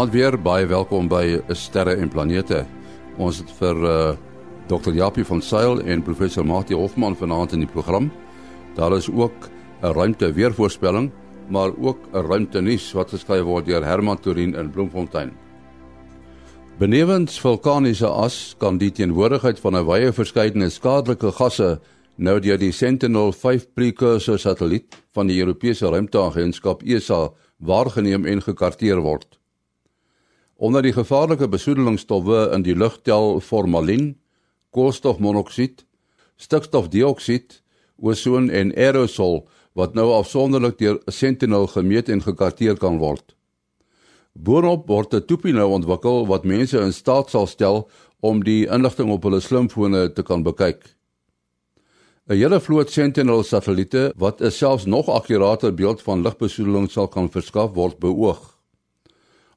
Goeienaand weer, baie welkom by Sterre en Planete. Ons het vir uh, Dr. Japie van Sail en professor Mati Hofman vanaand in die program. Daar is ook 'n ruimte weervoorspelling, maar ook 'n ruimte nuus wat geskryf word deur Herman Torin in Bloemfontein. Benewens vulkaniese as kan die teenwoordigheid van 'n wye verskeidenheid skadelike gasse nou deur die Sentinel-5 precursor satelliet van die Europese Ruimteagentskap ESA waargeneem en gekarteer word. Onder die gevaarlike besoedelingsstowwe in die lug tel formalien, koolstofmonoksied, stikstofdioksied, ozon en aerosol wat nou afsonderlik deur Sentinel gemeet en gekarteer kan word. Boonop word 'n toepie nou ontwikkel wat mense in staat sal stel om die inligting op hulle slimfone te kan bekyk. 'n Hele vloot Sentinel satelliete wat 'n selfs nog akkurater beeld van lugbesoedeling sal kan verskaf word beoog.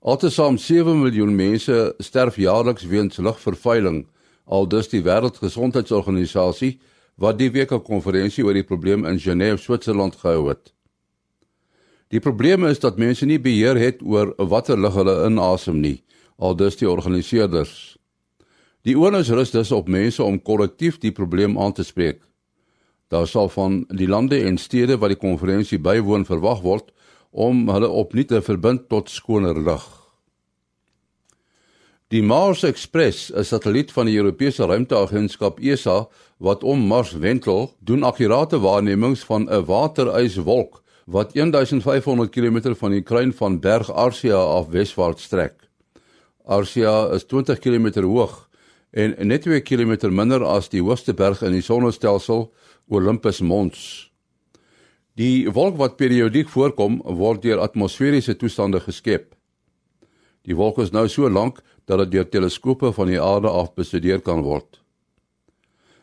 Altesaam 7 miljoen mense sterf jaarliks weens lugvervuiling, aldus die Wêreldgesondheidsorganisasie wat die week 'n konferensie oor die probleem in Genève, Switserland gehou het. Die probleem is dat mense nie beheer het oor watter lug hulle inasem nie, aldus die organiseerders. Die onus rus dus op mense om kollektief die probleem aan te spreek. Daar sal van die lande en stede wat die konferensie bywoon verwag word om hulle opnuut te verbind tot skoner lug. Die Mars Express, 'n satelliet van die Europese Ruimteagentskap ESA wat om Mars wentel, doen akkurate waarnemings van 'n wateryswolk wat 1500 km van die kruin van Berg Arsia af weswaarts strek. Arsia is 20 km hoog en net 2 km minder as die hoogste berg in die sonnestelsel, Olympus Mons. Die wolk wat periodiek voorkom, word deur atmosferiese toestande geskep. Die wolk is nou so lank dat dit deur teleskope van die aarde af bestudeer kan word.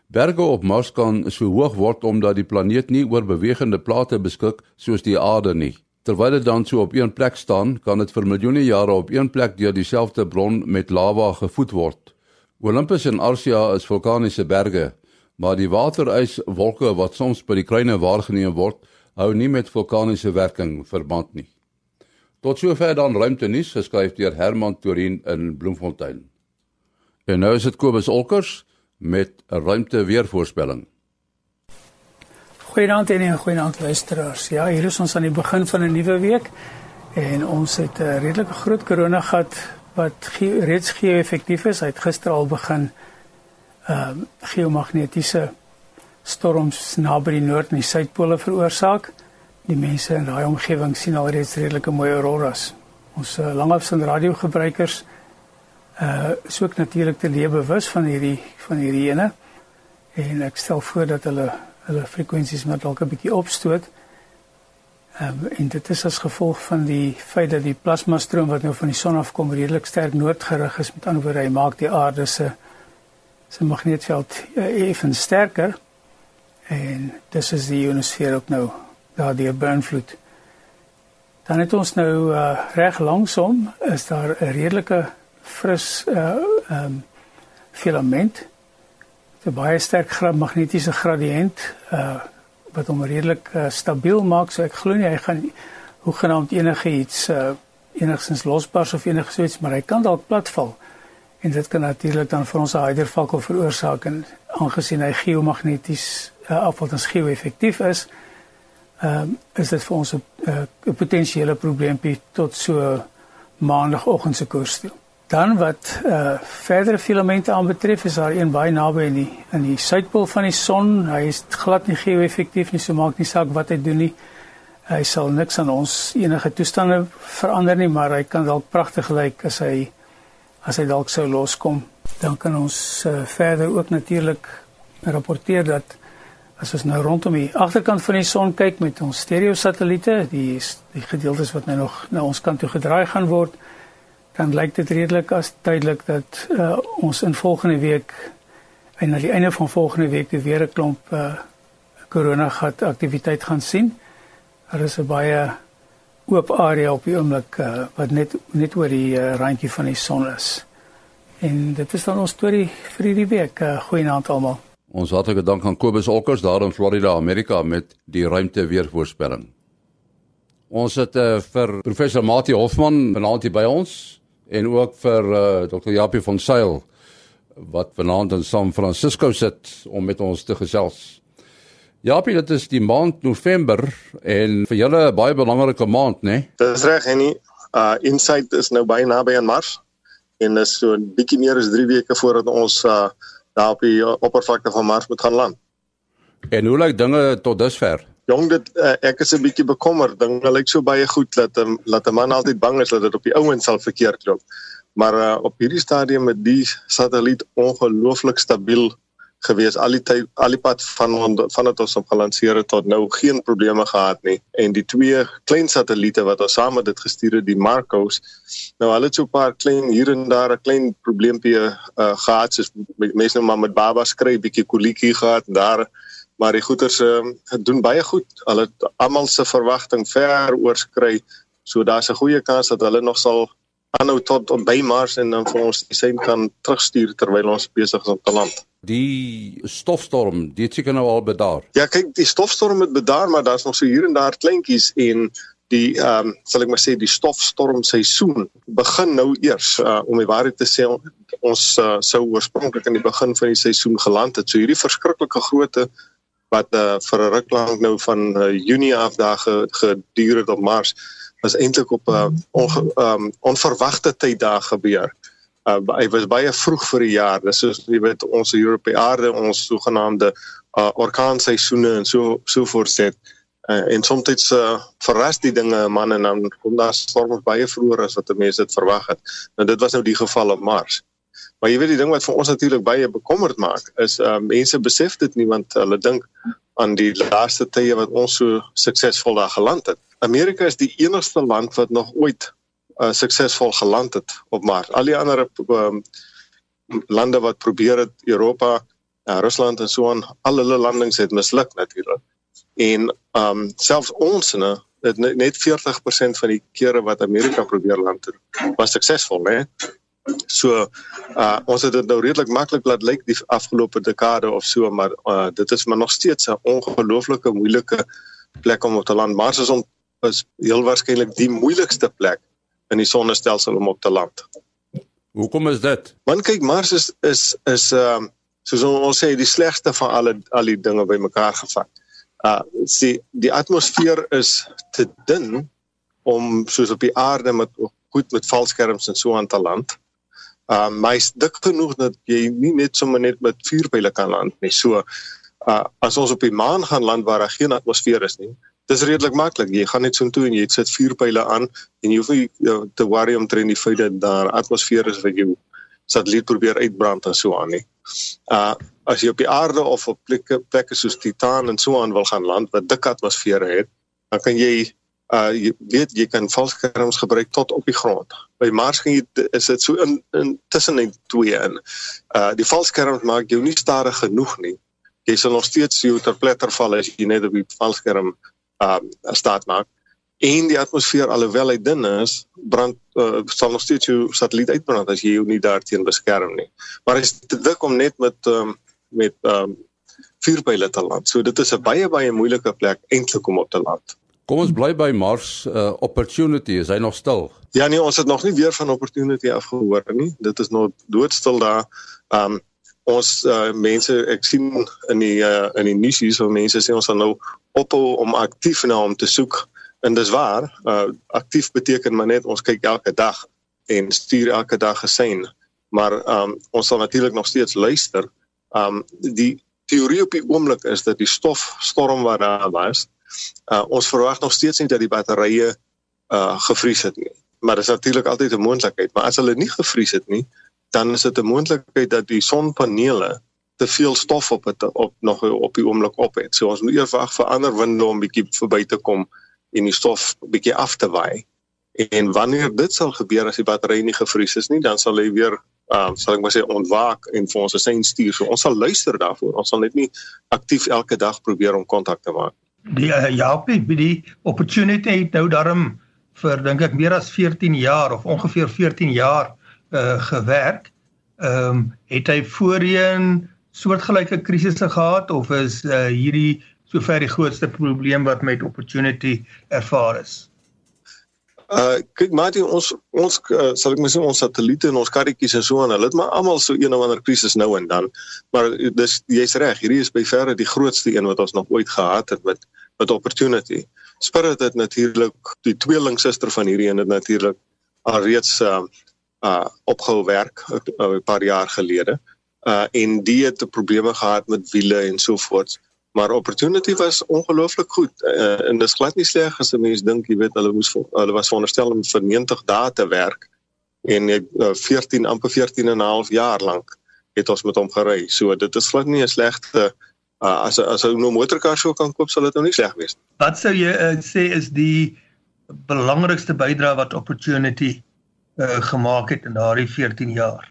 Berge op Mars kan so hoog word omdat die planeet nie oor bewegende plate beskik soos die aarde nie. Terwyl dit dan so op een plek staan, kan dit vir miljoene jare op een plek deur dieselfde bron met lava gevoed word. Olympus en Arsia is vulkaniese berge, maar die wateryswolke wat soms by die kruine waargeneem word, hou nie met vulkaniese werking verband nie. Tot sover dan ruimte nuus geskryf deur Herman Torin in Bloemfontein. En nou is dit Kobus Olkers met 'n ruimte weervoorspelling. Goeienaand en goeienaand luisteraars. Ja, hier is ons aan die begin van 'n nuwe week en ons het 'n redelike groot korona gehad wat ge reeds geo-effektief is. Hy het gister al begin ehm uh, geomagnetiese storms naby die noord en die suidpole veroorsaak. Die mense in daai omgewing sien al reeds redelike mooi auroras. Ons uh, langafstand radiogebruikers uh is ook natuurlik te lewe bewus van hierdie van hierdie ene en ek stel voor dat hulle hulle frekwensies met dalk 'n bietjie opstoot. Ehm um, en dit is as gevolg van die feit dat die plasma stroom wat nou van die son af kom redelik sterk noordgerig is met ander woorde hy maak die aarde se se magnetveld uh, effe sterker en dis is die ionosfeer ook nou daardie beïnvloed. Dan het ons nou uh, reg langsom is daar 'n redelike fris uh um filament. 'n baie sterk magnetiese gradiënt uh wat hom redelik uh, stabiel maak. So ek glo nie hy gaan hoegenaamd enige iets uh enigstens losbars of enige so iets maar hy kan dalk platval. En dit kan natuurlik dan vir ons 'n hydervakkel veroorsaak en aangesien hy geomagneties uh, afwatens geo-effektief is ehm um, is dit vir ons 'n uh, potensiële probleempie tot so maandagooggend se koers toe Dan wat uh verdere filamente aanbetref is daar een baie naby in die in die suidpool van die son. Hy is glad nie geo-effektief nie, so maak nie saak wat hy doen nie. Hy sal niks aan ons enige toestande verander nie, maar hy kan dalk pragtig lyk as hy as hy dalk sou loskom. Dan kan ons uh, verder ook natuurlik rapporteer dat as ons nou rondom die agterkant van die son kyk met ons stereo satelliete, die die gedeeltes wat nou nog na ons kant toe gedraai gaan word, dan lyk dit redelik as duidelik dat uh, ons in volgende week en aan die einde van volgende week weer 'n klomp uh, corona gat aktiwiteit gaan sien. Daar is 'n baie oop area op die oomblik uh, wat net net oor die uh, randjie van die son is. En dit is dan ons storie vir hierdie week. Uh, Goeienaand almal. Ons hartlike dank aan Kobus Olkers daar in Florida, Amerika met die ruimte weervoorspelling. Ons het uh, vir professor Mati Hofman vanaand hier by ons en ook vir uh, Dr. Japie van Sail wat vanaand in San Francisco sit om met ons te gesels. Japie, dit is die maand November en vir julle 'n baie belangrike maand, né? Nee? Dis reg, Henny. Uh Insight is nou baie naby aan Mars en is so 'n bietjie meer as 3 weke voordat ons uh daar op die oppervlakte van Mars moet gaan land. En hoe lyk dinge tot dusver? Jong, dit uh, ek is 'n bietjie bekommerd. Dinge lyk so baie goed dat 'n dat 'n man altyd bang is dat dit op die ouens sal verkeerd loop. Maar uh, op hierdie stadium met die satelliet ongelooflik stabiel gewees. Al die tyd al die pad van van dit ons op gelanseer het tot nou geen probleme gehad nie. En die twee klein satelliete wat ons saam met dit gestuur het die Marcos nou hulle het so 'n paar klein hier en daar 'n klein probleempie uh, gehad soos mense nou maar met baba skry bietjie kolietjie gehad daar. Maar die goeters uh, doen baie goed. Hulle almal se verwagting ver oorskry so daar's 'n goeie kans dat hulle nog sal aanhou tot op by Mars en dan vir ons die sein kan terugstuur terwyl ons besig is om te land. Die stofstorm, dit seker nou al bedaar. Ja, kyk, die stofstorm het bedaar, maar daar's nog so hier en daar kleintjies en die ehm um, sal ek maar sê die stofstorm seisoen begin nou eers uh, om die waarheid te sê ons uh, sou oorspronklik aan die begin van die seisoen geland het. So hierdie verskriklike grootte wat uh, vir 'n ruk lank nou van uh, Junie af daar geduur het op Mars was eintlik op 'n uh, on, um, onverwagte tyd daar gebeur. Uh, hy was baie vroeg vir die jaar. Dis soos jy weet ons Europese aarde, ons sogenaamde uh, orkaanseisoene en so so voortset. Uh, en soms uh, verras die dinge man en dan kom daar storms baie vroeër as wat mense dit verwag het. Nou dit was nou die geval op Mars. Maar jy weet die ding wat vir ons natuurlik baie bekommerd maak is uh, mense besef dit nie want hulle dink aan die laaste tye wat ons so suksesvol daar geland het. Amerika is die enigste land wat nog ooit uh, suksesvol geland het op Mars. Al die ander um, lande wat probeer het, Europa, uh, Rusland en so aan, al hulle landings het misluk natuurlik. En um selfs ons ne, net 40% van die kere wat Amerika probeer land het, was suksesvol, né? So uh ons het dit nou redelik maklik laat lyk die afgelope dekade of so, maar uh dit is maar nog steeds 'n ongelooflike moeilike plek om op te land. Mars is om is heel waarskynlik die moeilikste plek in die sonnestelsel om op te land. Hoekom is dit? Want kyk Mars is is is ehm uh, soos ons sê die slegste van alle al die dinge bymekaar gevat. Uh sien die atmosfeer is te dun om soos op die aarde met goed met valskerms en so aan te land. Uh maar is dik genoeg dat jy nie net sommer net met vuurpyle kan land nie. So uh as ons op die maan gaan land waar daar geen atmosfeer is nie, dis redelik maklik. Jy gaan net so intoe en jy sit vuurpyle aan en jy hoef nie uh, te worry om teen die feit dat daar atmosfeer is wat jou satelliet probeer uitbrand en so aan nie. Uh as jy op die aarde of op plekke plekke soos Titan en so aan wil gaan land wat dik atmosfere het, dan kan jy uh jy weet jy kan valskerms gebruik tot op die grond. By Mars gaan jy is dit so in, in tussen die twee in. Uh die valskerms maak jou nie stadig genoeg nie. Jy sal nog steeds jou ter pletter val as jy net op die valskerm um staat maak en die atmosfeer alhoewel hy dun is brand uh, sal nog steeds jou satelliet uitbrand as jy jou nie daarteen beskerm nie maar is te dik om net met um, met um vuurpyle te land so dit is 'n baie baie moeilike plek eintlik om op te land Kom ons bly by Mars uh, opportunity is hy nog stil? Ja nee ons het nog nie weer van opportunity afgehoor nie. Dit is nog doodstil daar. Um ons uh, mense ek sien in die uh, in die nuus hier so mense sê ons sal nou ophou om aktief na hom te soek. En dis waar uh, aktief beteken maar net ons kyk elke dag en stuur elke dag gesein. Maar um, ons sal natuurlik nog steeds luister. Um, die teorie op die oomblik is dat die stofstorm wat daar was uh, ons verwag nog steeds nie dat die batterye uh, gevries het nie maar dit is natuurlik altyd 'n moontlikheid maar as hulle nie gevries het nie dan is dit 'n moontlikheid dat die sonpanele te veel stof op het op nog op die oomblik op het. So ons moet eers wag vir ander winde om bietjie verby te kom en die stof bietjie af te waai. En wanneer dit sal gebeur as die battery nie gevries is nie, dan sal hy weer uh, sal ek maar sê ontwaak en vir ons 'n sein stuur. So ons sal luister daarvoor. Ons sal net nie aktief elke dag probeer om kontak te maak. Die uh, Japie, die opportunity het nou daarom vir dink ek meer as 14 jaar of ongeveer 14 jaar uh gewerk. Ehm um, het hy voorheen soortgelyke krisisse gehad of is uh, hierdie sover die grootste probleem wat met opportunity ervaar is? Uh kyk Martin ons ons uh, sal ek maar sê ons satelliete en ons karretjies en so aan hulle het maar almal so een of ander krisis nou en dan. Maar dis jy's reg hierdie is by verre die grootste een wat ons nog ooit gehad het met met opportunity. Spirit het natuurlik die tweelingsuster van hierdie een het natuurlik alreeds uh uh opgehou werk 'n uh, paar jaar gelede. Uh en die het probleme gehad met wiele en so voort maar opportunity was ongelooflik goed. Uh, en dis glad nie sleg as 'n mens dink jy weet hulle moes hulle was veronderstel om vir 90 dae te werk en uh, 14 amper 14 en 'n half jaar lank het ons met hom gery. So dit is glad nie 'n slegte uh, as as ou nou motorkar sou kan koop sal dit nou nie sleg wees wat sou jy uh, sê is die belangrikste bydrae wat opportunity uh, gemaak het in daardie 14 jaar?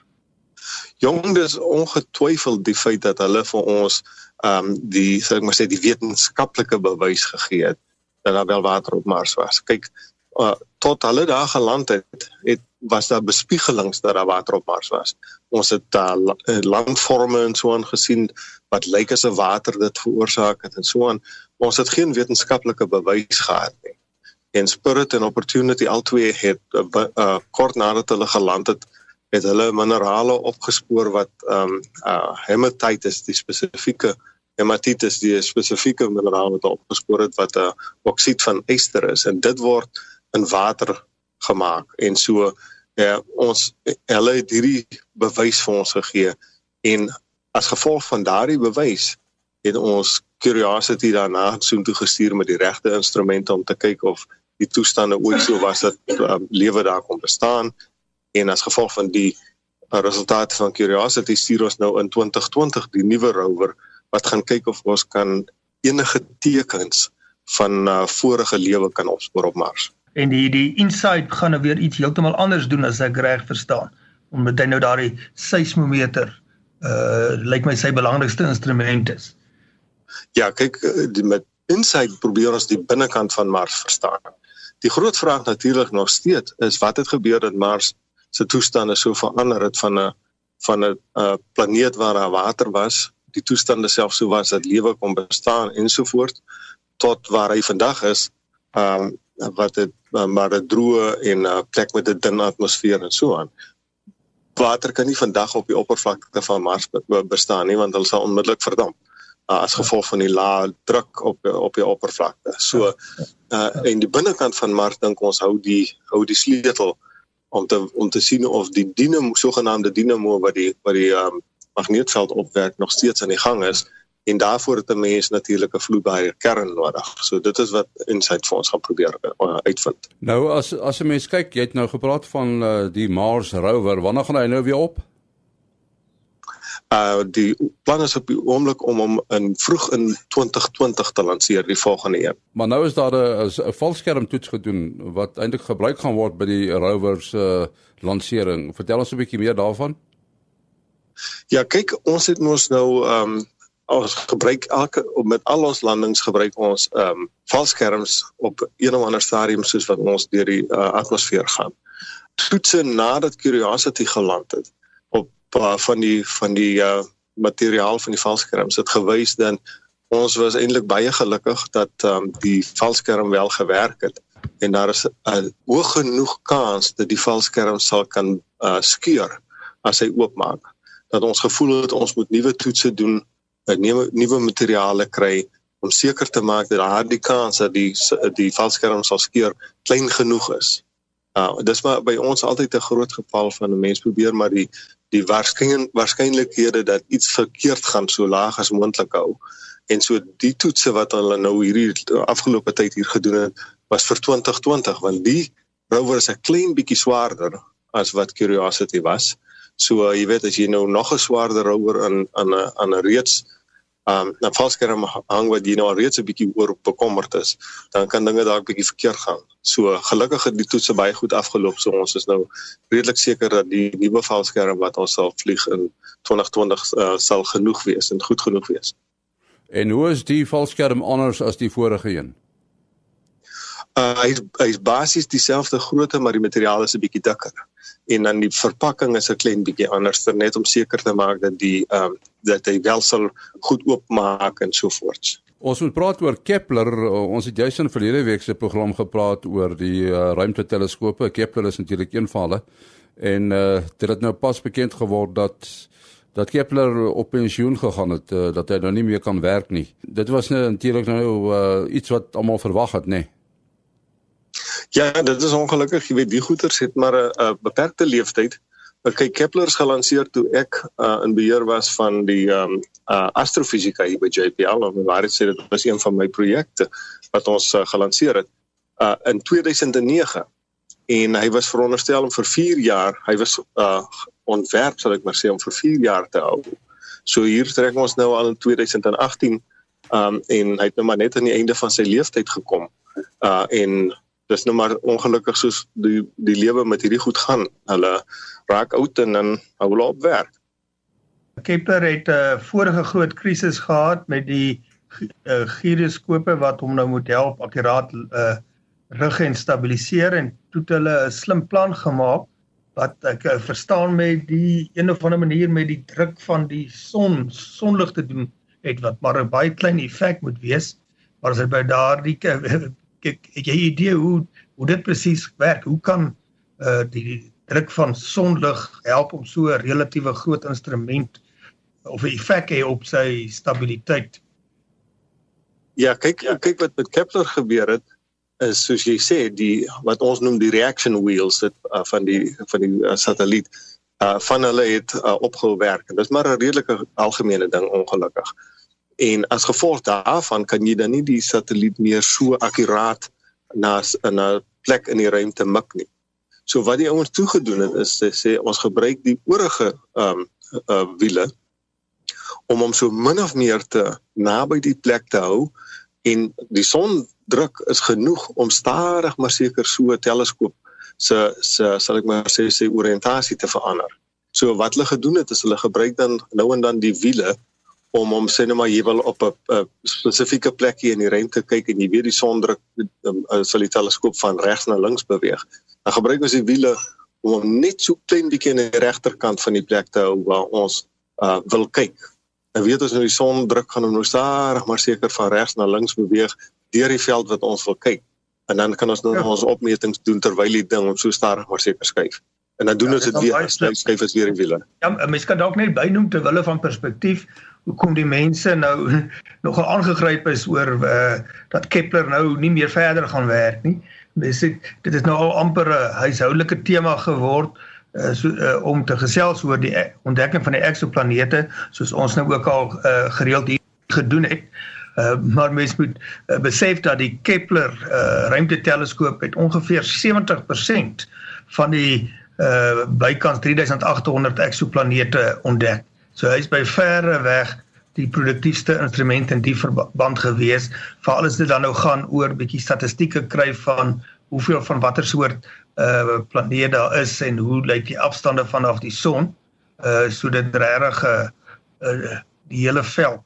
Jong, dis ongetwyfeld die feit dat hulle vir ons ehm um, die sou ek maar sê die wetenskaplike bewys gegee het dat daar wel water op Mars was. Kyk, uh, tot hulle daar geland het, het was daar bespiegelings dat daar water op Mars was. Ons het uh, landforme en so aan gesien wat lyk as 'n water dit veroorsaak het en so aan. Ons het geen wetenskaplike bewys gehad nie. En Spirit and Opportunity albei het uh, uh, kort nadat hulle geland het, het hulle minerale opgespoor wat ehm um, uh hematitis die spesifieke hematitis die spesifieke mineraal wat opgespoor het wat 'n uh, oksied van ester is. En dit word in water gemaak. En so ja ons hulle het hierdie bewys vir ons gegee. En as gevolg van daardie bewys het ons curiosity daarna soontoe gestuur met die regte instrumente om te kyk of die toestande ooit so was dat um, lewe daar kon bestaan. En as gevolg van die uh, resultate van Curiosity stuur ons nou in 2020 die nuwe rover wat gaan kyk of ons kan enige tekens van uh, vorige lewe kan opspoor op Mars. En die die InSight gaan nou weer iets heeltemal anders doen as ek reg verstaan. Omdat hy nou daardie seismometer uh lyk my sy belangrikste instrument is. Ja, kyk uh, die met InSight probeer ons die binnekant van Mars verstaan. Die groot vraag natuurlik nog steeds is wat het gebeur dat Mars se toestande so verander het van 'n van 'n uh, planeet waar daar water was, die toestande self so was dat lewe kon bestaan ensovoorts tot waar hy vandag is, ehm um, wat dit maar 'n droë en 'n uh, plek met 'n dun atmosfeer en so aan. Water kan nie vandag op die oppervlakte van Mars bestaan nie want hulle sal onmiddellik verdamp uh, as gevolg van die lae druk op op die oppervlakte. So uh en die binnekant van Mars dink ons hou die hou die sleutel om te om te sien of die dinamo sogenaamde dinamo wat die wat die um, magneetveld opwerk nog steeds aan die gang is en daarvoor het 'n mens natuurlik 'n vloeibare kern nodig. So dit is wat Insight vir ons gaan probeer uh, uitvind. Nou as as 'n mens kyk, jy het nou gepraat van uh, die Mars rover. Wanneer gaan hy nou weer op? uh die plan is op die oomblik om hom in vroeg in 2020 te lanseer die volgende een. Maar nou is daar 'n 'n valskerm toets gedoen wat eintlik gebruik gaan word by die rover se uh, lansering. Vertel ons 'n bietjie meer daarvan. Ja, kyk, ons het mos nou um ons gebruik elke met al ons landings gebruik ons um valskerms op een of ander stadium soos wat ons deur die uh, atmosfeer gaan. Toetse nadat Curiosity geland het uh, van die van die uh, materiaal van die valskerms het gewys dat ons was eintlik baie gelukkig dat um, die valskerm wel gewerk het en daar is 'n uh, hoog genoeg kans dat die valskerm sal kan uh, skeur as hy oopmaak dat ons gevoel het ons moet nuwe toetse doen nuwe nuwe materiale kry om seker te maak dat daardie kans dat die die valskerm sal skeur klein genoeg is. Uh dis maar by ons altyd 'n groot geval van 'n mens probeer maar die die waarskynlik waarskynlikhede dat iets verkeerd gaan so laag as moontlik hou. En so die toetse wat hulle nou hierdie afgelope tyd hier gedoen het was vir 2020 want die rover is 'n klein bietjie swaarder as wat Curiosity was. So jy weet as jy nou nog 'n swaarder rover aan aan 'n aan 'n reeds um 'n valskerm hang wat jy nou reeds 'n bietjie oor bekommerd is, dan kan dinge dalk bietjie verkeerd gaan. So gelukkig het die toetse baie goed afgeloop. So ons is nou redelik seker dat die nuwe valskerm wat ons sal vlieg in 2020 uh, sal genoeg wees en goed genoeg wees. En hoe is die valskerm anders as die vorige een? Uh, hy hy is basies dieselfde grootte maar die materiaal is 'n bietjie dikker. En dan die verpakking is 'n klein bietjie anders net om seker te maak dat die ehm um, dat hy wel sal goed oopmaak en so voort. Ons moet praat oor Kepler. Ons het juis in verlede week se program gepraat oor die uh, ruimteteleskope. Kepler is natuurlik een van hulle. En uh dit het nou pas bekend geword dat dat Kepler op pensioen gegaan het, uh, dat hy nou nie meer kan werk nie. Dit was nou natuurlik nou uh, iets wat almal verwag het, nê. Nee. Ja, dit is ongelukkig, jy weet, die goeters het maar 'n beperkte leeftyd. Kyk, Kepler is gelanseer toe ek uh, in beheer was van die um, uh, astrofisika hier by JPL. En waar dit sê dit was een van my projekte wat ons uh, gelanseer het uh, in 2009 en hy was veronderstel om vir 4 jaar, hy was uh ontwerp sal ek maar sê om vir 4 jaar te hou. So hier trek ons nou al in 2018 um en hy het nou maar net aan die einde van sy lewensyd gekom. Uh en dis nou maar ongelukkig soos die die lewe met hierdie goed gaan. Hulle raak oud en dan hou hulle op werk. Kepler het 'n uh, vorige groot krisis gehad met die uh, giroskope wat hom nou moet help akkuraat uh rig en stabiliseer en toe het hulle 'n slim plan gemaak wat ek uh, verstaan met die een of ander manier met die druk van die son sonlig te doen het wat maar 'n baie klein effek moet wees maar as jy by daardie kyk het jy idee hoe hoe dit presies werk. Hoe kan uh, die druk van sonlig help om so 'n relatiewe groot instrument of 'n effek hê op sy stabiliteit? Ja kyk kyk wat met Kepler gebeur het is soos jy sê die wat ons noem die reaction wheels dit uh, van die van die uh, satelliet uh, van hulle het uh, opgehou werk en dis maar 'n redelike algemene ding ongelukkig en as gevolg daarvan kan jy dan nie die satelliet meer so akkuraat na 'n plek in die ruimte mik nie so wat die ouens toegedoen het is sê ons gebruik die oorige um, uh, wiele om hom so min of meer te naby die plek te hou en die son druk is genoeg om stadig maar seker so 'n teleskoop se se sal ek maar sê sy oriëntasie te verander. So wat hulle gedoen het is hulle gebruik dan nou en dan die wiele om om sê net maar jy wil op 'n spesifieke plekie in die ruimte kyk en jy weet die sondruk um, uh, sal die teleskoop van regs na links beweeg. Dan gebruik ons die wiele om hom net so klein bietjie aan die regterkant van die plek te hou waar ons uh, wil kyk. En weet ons nou die sondruk gaan hom nou stadig maar seker van regs na links beweeg deur die veld wat ons wil kyk. En dan kan ons nou ja. ons opmetings doen terwyl die ding so stadig maar seker skuif. En dan doen ja, ons dit weer, skuif, ons weer die wiele. Ja, mens kan dalk net bynoem ter wille van perspektief hoekom die mense nou nogal aangegryp is oor uh dat Kepler nou nie meer verder gaan werk nie. Sê dit is nou al amper 'n huishoudelike tema geword uh, so, uh om te gesels oor die ontdekking van die eksoplanete soos ons nou ook al uh gereeld hier gedoen het. Uh, maar mens moet uh, besef dat die Kepler uh, ruimteteleskoop het ongeveer 70% van die uh, bykans 3800 eksoplanete ontdek. So hy's by verre weg die produktiefste instrument in die verband gewees. Veral as dit dan nou gaan oor bietjie statistieke kry van hoeveel van watter soort uh planete daar is en hoe lyk die afstande vanaf die son. Uh so dit regtig uh die hele veld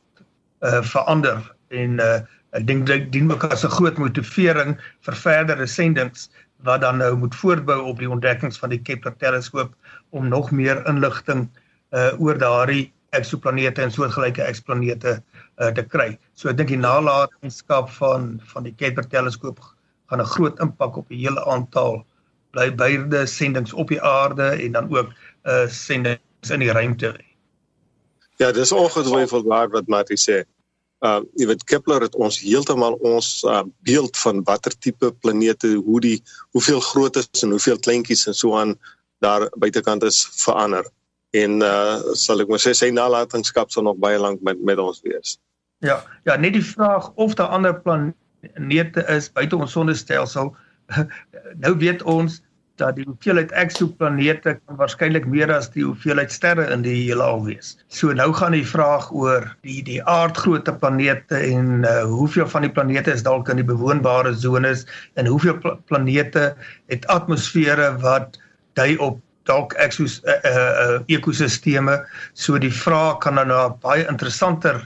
uh verander en uh, ek dink dit dien ook as 'n groot motivering vir verdere sendinge wat dan nou moet voortbou op die ontdekkings van die Kepler teleskoop om nog meer inligting uh oor daardie eksoplanete en soortgelyke eksplanete uh te kry. So ek dink die nalatenskap van van die Kepler teleskoop gaan 'n groot impak op die hele aantal bly beide sendinge op die aarde en dan ook uh sendinge in die ruimte. Ja, dis ongetwyfeld waar wat Mati sê uh jy weet Kepler het ons heeltemal ons uh, beeld van watter tipe planete hoe die hoeveel groot is en hoeveel kleintjies en so aan daar buitekant is verander en uh sal ek maar sê sy nalatenskap sal nog baie lank met met ons wees. Ja, ja, net die vraag of daar ander planete is buite ons sonnestelsel. Nou weet ons dat die hoeveelheid eksoplanete kan waarskynlik meer as die hoeveelheid sterre in die heelal wees. So nou gaan die vraag oor die die aardgrootte planete en uh, hoeveel van die planete is dalk in die bewoonbare sones en hoeveel pl planete het atmosfere wat dui op dalk eksos uh, uh, ekosisteme. So die vraag kan dan nou baie interessanter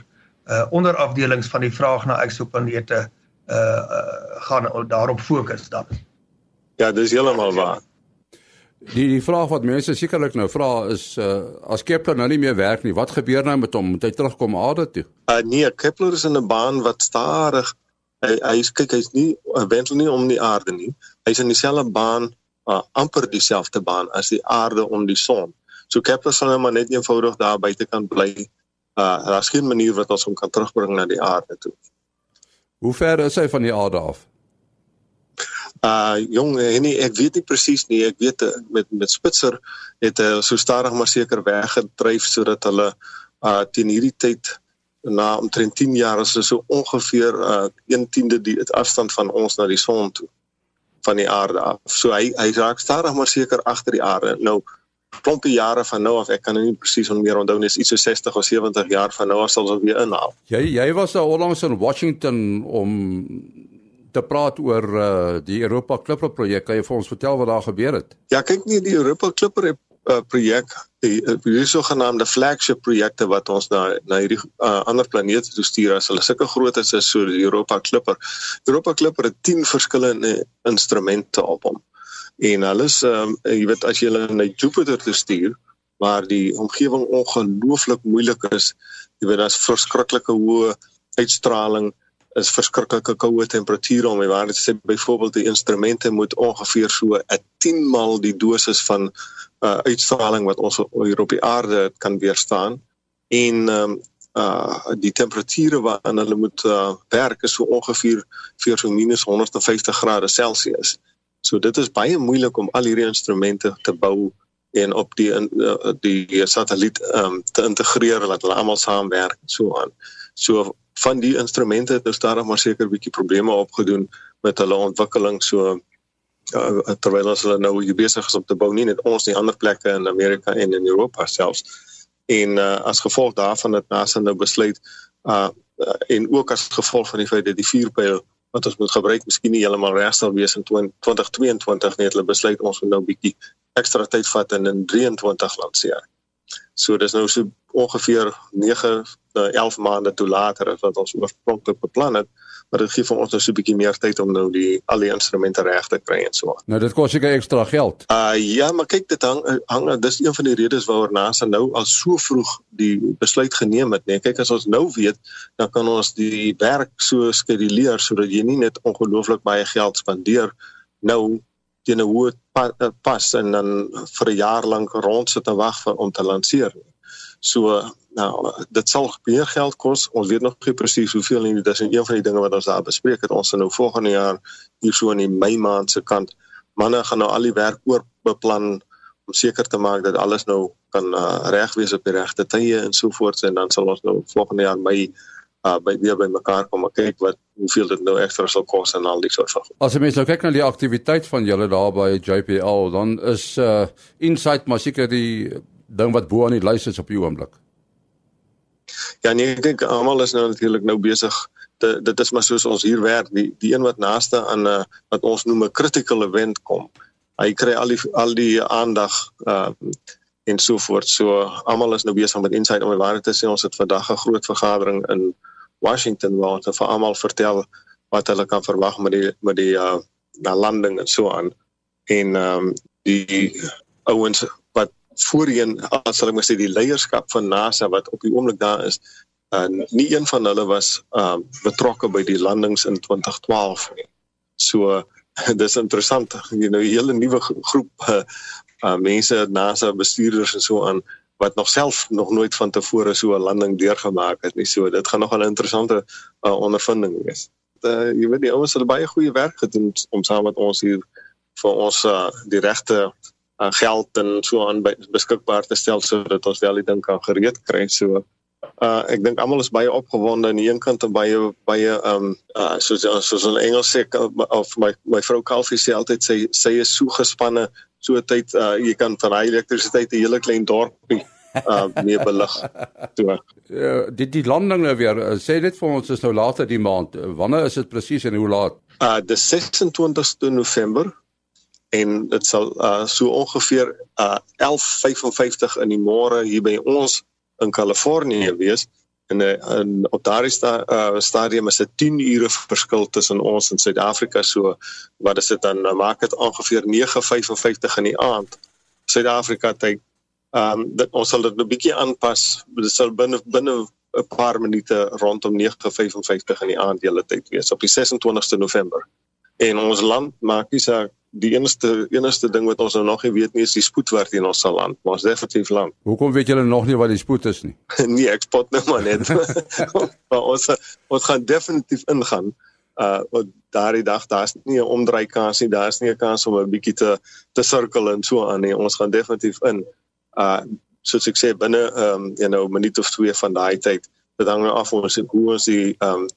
uh, onderafdelings van die vraag na eksoplanete uh, uh gaan daarop fokus dan. Ja, dis heeltemal waar. Die die vraag wat mense sekerlik nou vra is uh, as Kepler nou nie meer werk nie, wat gebeur nou met hom? Moet hy terugkom aarde toe? Uh, nee, Kepler is in 'n baan wat stadig hy hy kyk hy's nie wendel nie om die aarde nie. Hy's in dieselfde baan, uh, amper dieselfde baan as die aarde om die son. So Kepler sal nou maar net eenvoudig daar buite kan bly. Uh daar's geen manier wat ons hom kan terugbring na die aarde toe. Hoe ver is hy van die aarde af? Uh jong, nee, ek weet nie presies nie. Ek weet uh, met met Spitzer het hy so stadig maar seker weggedryf sodat hulle uh teen hierdie tyd na omtrent 10 jaar is so ongeveer uh 1/10de die afstand van ons na die son toe van die aarde af. So hy hy raak stadig maar seker agter die aarde. Nou klompie jare van nou af, ek kan nou nie presies meer onthou nie, is iets so 60 of 70 jaar van nou af sal ons weer inhaal. Jy jy was nou onlangs in Washington om te praat oor uh, die Europa Clipper projek. Kan jy vir ons vertel wat daar gebeur het? Ja, kyk nie die Europa Clipper uh, projek, die die sogenaamde flagship projekte wat ons na na hierdie uh, ander planete toe stuur as hulle sulke groot is so die Europa Clipper. Europa Clipper het 10 verskillende instrumente op hom. En hulle is ehm um, jy weet as jy hulle na Jupiter toe stuur waar die omgewing ongelooflik moeilik is, jy weet daar's verskriklike hoë uitstraling is verskriklike koue temperature om waar dit sê byvoorbeeld die instrumente moet ongeveer so 'n 10 maal die dosis van uh, uitstraling wat ons hier op die aarde kan weerstaan en um, uh die temperature waarin hulle moet uh, werk is so ongeveer vir so minus 150 grade Celsius. So dit is baie moeilik om al hierdie instrumente te bou en op die uh, die satelliet um, te integreer dat hulle almal saamwerk so aan. So van die instrumente het nou stadig maar seker bietjie probleme opgedoen met hulle ontwikkeling so uh, terwyl ons hulle nou hier besig is om te bou nie net ons nie ander plekke in Amerika en in Europa selfs en uh, as gevolg daarvan het NASA nou besluit uh, uh en ook as gevolg van die feit dat die vuurpyl wat ons moet gebruik miskien nie heeltemal reg sal wees in 2022 nie het hulle besluit ons moet nou 'n bietjie ekstra tyd vat en in 23 lanseer. So dis nou so ongeveer 9 11 maande toe later as wat ons oorspronklik beplan het, maar dit gee vir ons nou so 'n bietjie meer tyd om nou die al die instrumente reg te kry en so aan. Nou dit kos seker ekstra geld. Uh ja, maar kyk dit hang hang dis een van die redes waaroor NASA nou al so vroeg die besluit geneem het, nee. Kyk as ons nou weet, dan kan ons die werk so skeduleer sodat jy nie net ongelooflik baie geld spandeer nou teen 'n hoë pas en dan vir 'n jaar lank rondsit en wag vir om te lanseer. So nou dit sal meer geld kos. Ons weet nog nie presies hoeveel nie. Dit is een van die dinge wat ons daar bespreek het. Ons gaan nou volgende jaar hier so in die Mei maand se kant manne gaan nou al die werk oor beplan om seker te maak dat alles nou kan uh, reg wees op die regte tye en so voort en dan sal ons nou volgende jaar Mei uh, by weer by mekaar kom en kyk wat hoeveel dit nou ekstra sal kos en al die soort van. As jy mens nou kyk na die aktiwiteit van julle daar by JPL, dan is uh Insight maar seker die ding wat bo aan die lys is op die oomblik. Ja nee, ek dink almal is nou natuurlik nou besig. Dit dit is maar soos ons hier werk, die die een wat naaste aan 'n uh, wat ons noem 'n critical event kom. Hy kry al die al die aandag uh en so voort. So almal is nou besig met inside om die waarheid te sê. Ons het vandag 'n groot vergadering in Washington waar ons vir almal vertel wat hulle kan verwag met die met die uh na landing en so aan. En ehm um, die ouens voorheen as ek maar sê die leierskap van NASA wat op die oomblik daar is en uh, nie een van hulle was uh, betrokke by die landings in 2012 nie. So dis interessant, jy know, 'n hele nuwe groep uh, uh, mense, NASA bestuurders en so aan wat nog self nog nooit van tevore so 'n landing deurgemaak het nie. So dit gaan nog 'n interessante uh, ondervinding wees. Uh, jy weet die ouens het baie goeie werk gedoen om saam met ons hier vir ons uh, die regte aan geld en so aan beskikbaar te stel sodat ons wel die ding kan gereed kry. So uh ek dink almal is baie opgewonde aan die een kant en baie baie um uh soos soos in Engels sê of my my vrou Calfie sê altyd sê sy is so gespanne so tyd uh jy kan van hy elektrisiteit 'n hele klein dorpie uh mee belig. So ja, die die landing nou weer sê dit vir ons is nou later die maand. Wanneer is dit presies en hoe laat? Uh die 26ste November en dit sal uh, so ongeveer uh, 11:55 in die môre hier by ons in Kalifornië wees en uh, op daardie sta, uh, stadium is dit 10 ure verskil tussen ons en Suid-Afrika so wat is dit dan uh, maak dit ongeveer 9:55 in die aand Suid-Afrika tyd. Ehm um, dit ons sal dit 'n bietjie aanpas. Dit sal binne binne 'n paar minute rondom 9:55 in die aand julle tyd wees op die 26ste November. En ons land maak nie saak die enigste enigste ding wat ons nou nog nie weet nie is die spoed waarteen ons sal land. Maar ons definitief land. Hoekom weet julle nog nie wat die spoed is nie? nee, ek spot nou maar net. maar ons ons gaan definitief ingaan. Uh daardie dag daar's nie 'n omdraai kans nie. Daar's nie 'n kans om 'n bietjie te te sirkel en so aan nie. Ons gaan definitief in. Uh soos ek sê binne ehm um, you know minuut of twee van daai tyd dit hang nou af ons hoe ons die ehm um,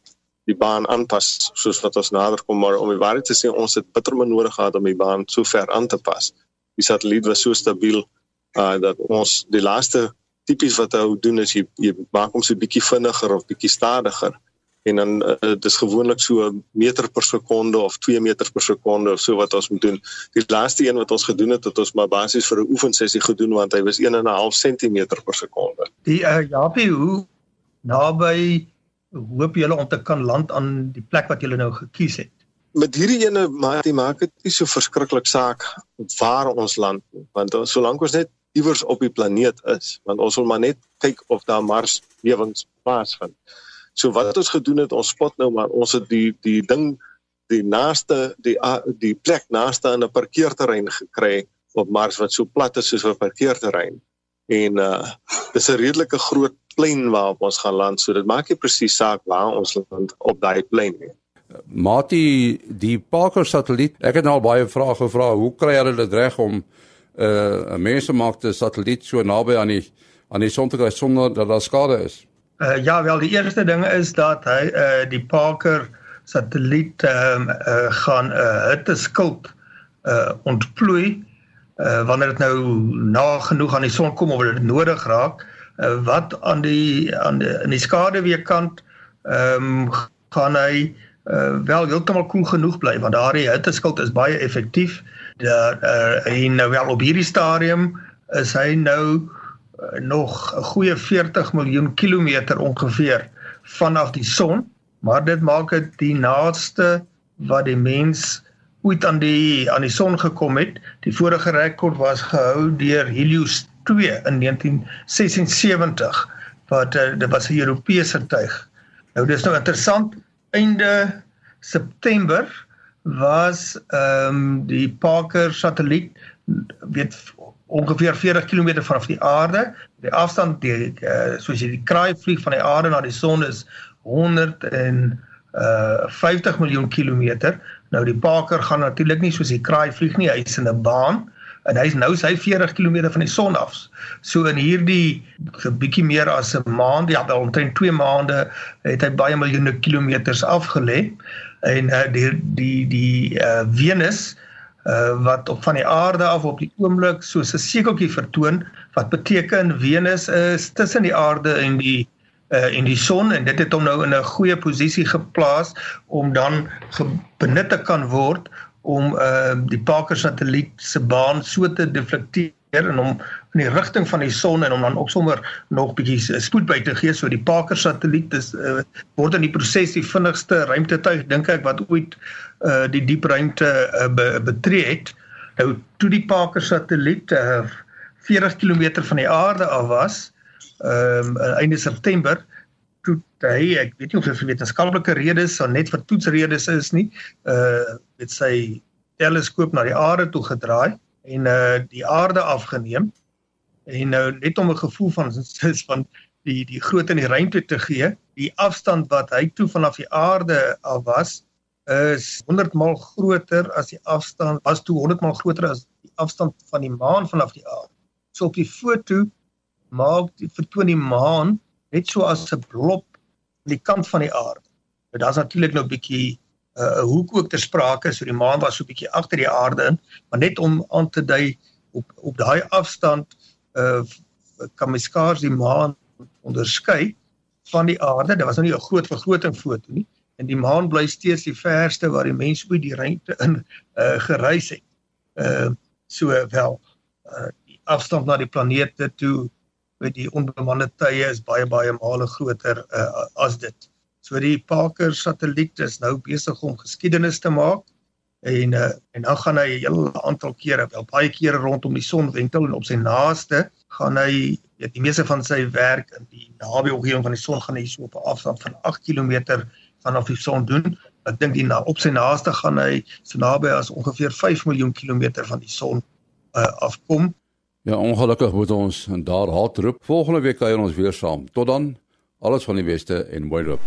die baan aanpas soos wat ons nader kom maar om die waarheid te sê ons het bitter min nodig gehad om die baan so ver aan te pas. Die satelliet was so stabiel uh dat ons die laaste tipies wat hy doen is jy, jy maak hom so bietjie vinniger of bietjie stadiger en dan uh, dis gewoonlik so meter per sekonde of 2 meter per sekonde of so wat ons moet doen. Die laaste een wat ons gedoen het, het ons maar basies vir 'n oefensessie gedoen want hy was 1 en 'n half cm per sekonde. Die uh, Japie, hoe naby hoop julle om te kan land aan die plek wat julle nou gekies het? Met hierdie ene maak dit maak dit nie so verskriklik saak waar ons land nie, want solank ons net iewers op die planeet is, want ons wil maar net kyk of daar Mars lewens plaasvind. So wat ons gedoen het, ons spot nou maar ons het die die ding die naaste die die plek naaste aan 'n parkeerterrein gekry op Mars wat so plat is soos 'n parkeerterrein. En uh dis 'n redelike groot plein waarop ons gaan land, so dit maak nie presies saak waar ons land op daai plein nie. Mati, die Parker satelliet, ek het nou al baie vrae gevra, hoe kry hulle dit reg om 'n uh, mensgemaakte satelliet so naby aan die aan die son te kry sonder dat daar skade is? Uh, ja, wel die eerste ding is dat hy uh, die Parker satelliet um, uh, gaan 'n uh, hitte skild uh, ontplooi uh, wanneer dit nou na genoeg aan die son kom of dit nodig raak uh, wat aan die aan die in die skaduweekant ehm um, gaan hy uh, wel heeltemal koel genoeg bly want daardie hitteskild is baie effektief. Dat uh, hy nou wel op hierdie stadium is hy nou uh, nog 'n goeie 40 miljoen kilometer ongeveer vanaf die son, maar dit maak dit die naaste wat die mens ooit aan die aan die son gekom het. Die vorige rekord was gehou deur Helios 2 in 1976 wat uh, dit was 'n Europese tuig. Nou dis nou interessant einde September was ehm um, die Parker satelliet weet ongeveer 40 km vanaf die aarde. Die afstand die uh, soos jy die kraai vlieg van die aarde na die son is 100 en uh 50 miljoen kilometer. Nou die Parker gaan natuurlik nie soos die kraai vlieg nie, hy's in 'n baan en hy's nou sy 40 km van die son af. So in hierdie bietjie meer as 'n maand, ja, wel omtrent 2 maande het hy baie miljoene kilometers afgelê en uh, die die die uh, Venus uh, wat op van die aarde af op die oomblik soos 'n sekeltjie vertoon wat beteken Venus is tussen die aarde en die uh, en die son en dit het hom nou in 'n goeie posisie geplaas om dan benut te kan word om uh die Parker satelliet se baan so te deflekteer en om in die rigting van die son en om dan ook sommer nog bietjie spoed by te gee so die Parker satelliet is uh, word in die proses die vinnigste ruimtetuig dink ek wat ooit uh die diep ruimte uh, be, betree het. Nou toe die Parker satelliet uh 40 km van die aarde af was, ehm um, einde September, toe hy ek weet nie of dit vir wetenskaplike redes of net vir toetsredes is nie uh met sy teleskoop na die aarde toe gedraai en uh die aarde afgeneem en nou net om 'n gevoel van van die die grootte in die ruimte te gee die afstand wat hy toe vanaf die aarde af was is 100 maal groter as die afstand was toe 100 maal groter as die afstand van die maan vanaf die aarde so op die foto maak die vertoon die maan net so as 'n blob aan die kant van die aarde. Nou daar's natuurlik nou 'n bietjie uh, hoek ook ter sprake, so die maan was so 'n bietjie agter die aarde in, maar net om aan te dui op op daai afstand uh kan mens skaars die maan onderskei van die aarde. Dit was nou nie 'n groot vergroting foto nie en die maan bly steeds die verste waar die mens ooit die ruimte in uh gereis het. Uh so wel uh die afstand na die planete toe met die onbemande tye is baie baie male groter uh, as dit. So die Parker satelliet is nou besig om geskiedenis te maak en uh, en dan gaan hy 'n hele aantal kere, wel baie kere rondom die son wentel en op sy naaste gaan hy weet die meeste van sy werk in die naby omgewing van die son gaan hy so op 'n afstand van 8 km vanaf die son doen. Ek dink die na op sy naaste gaan hy so naby as ongeveer 5 miljoen kilometer van die son uh, afkom. Ja, ongelukkig moet ons daar halt roep. Volgende week kuier ons weer saam. Tot dan. Alles van die beste en mooi loop.